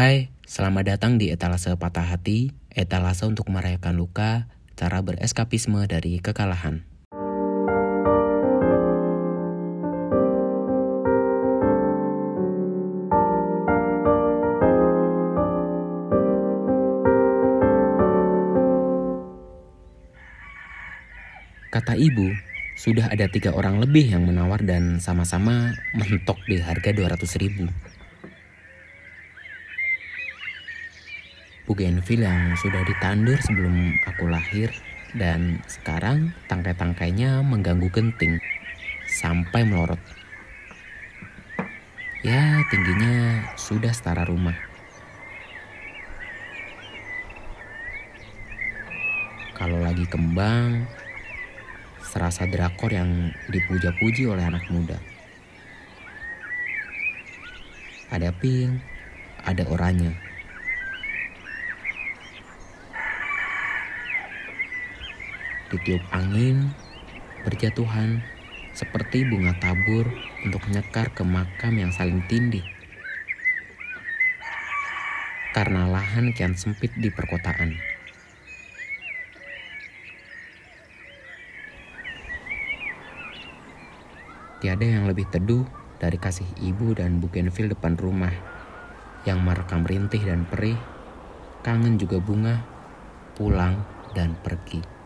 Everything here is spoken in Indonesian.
Hai, selamat datang di etalase patah hati, etalase untuk merayakan luka, cara bereskapisme dari kekalahan. Kata ibu, sudah ada tiga orang lebih yang menawar dan sama-sama mentok di harga 200 ribu. Bougainville yang sudah ditandur sebelum aku lahir dan sekarang tangkai-tangkainya mengganggu genting sampai melorot. Ya, tingginya sudah setara rumah. Kalau lagi kembang, serasa drakor yang dipuja-puji oleh anak muda. Ada pink, ada oranye. Ditiup angin, berjatuhan seperti bunga tabur untuk nyekar ke makam yang saling tindih. Karena lahan kian sempit di perkotaan. Tiada yang lebih teduh dari kasih ibu dan bugenville depan rumah yang merekam rintih dan perih, kangen juga bunga, pulang dan pergi.